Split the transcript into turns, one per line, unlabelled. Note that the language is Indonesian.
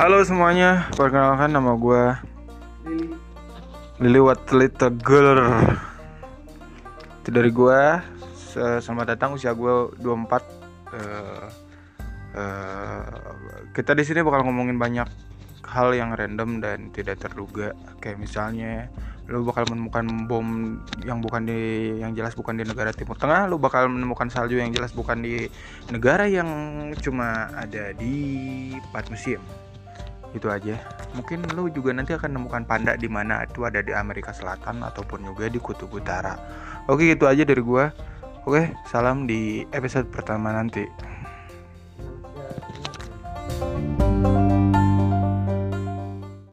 Halo semuanya, perkenalkan nama gue
Lili.
Lily What Little Girl. Itu dari gue Selamat datang usia gue 24 uh, uh, Kita di sini bakal ngomongin banyak hal yang random dan tidak terduga. Kayak misalnya lu bakal menemukan bom yang bukan di yang jelas bukan di negara Timur Tengah, lu bakal menemukan salju yang jelas bukan di negara yang cuma ada di empat museum itu aja. Mungkin lu juga nanti akan menemukan panda di mana itu ada di Amerika Selatan ataupun juga di kutub utara. Oke itu aja dari gua. Oke salam di episode pertama nanti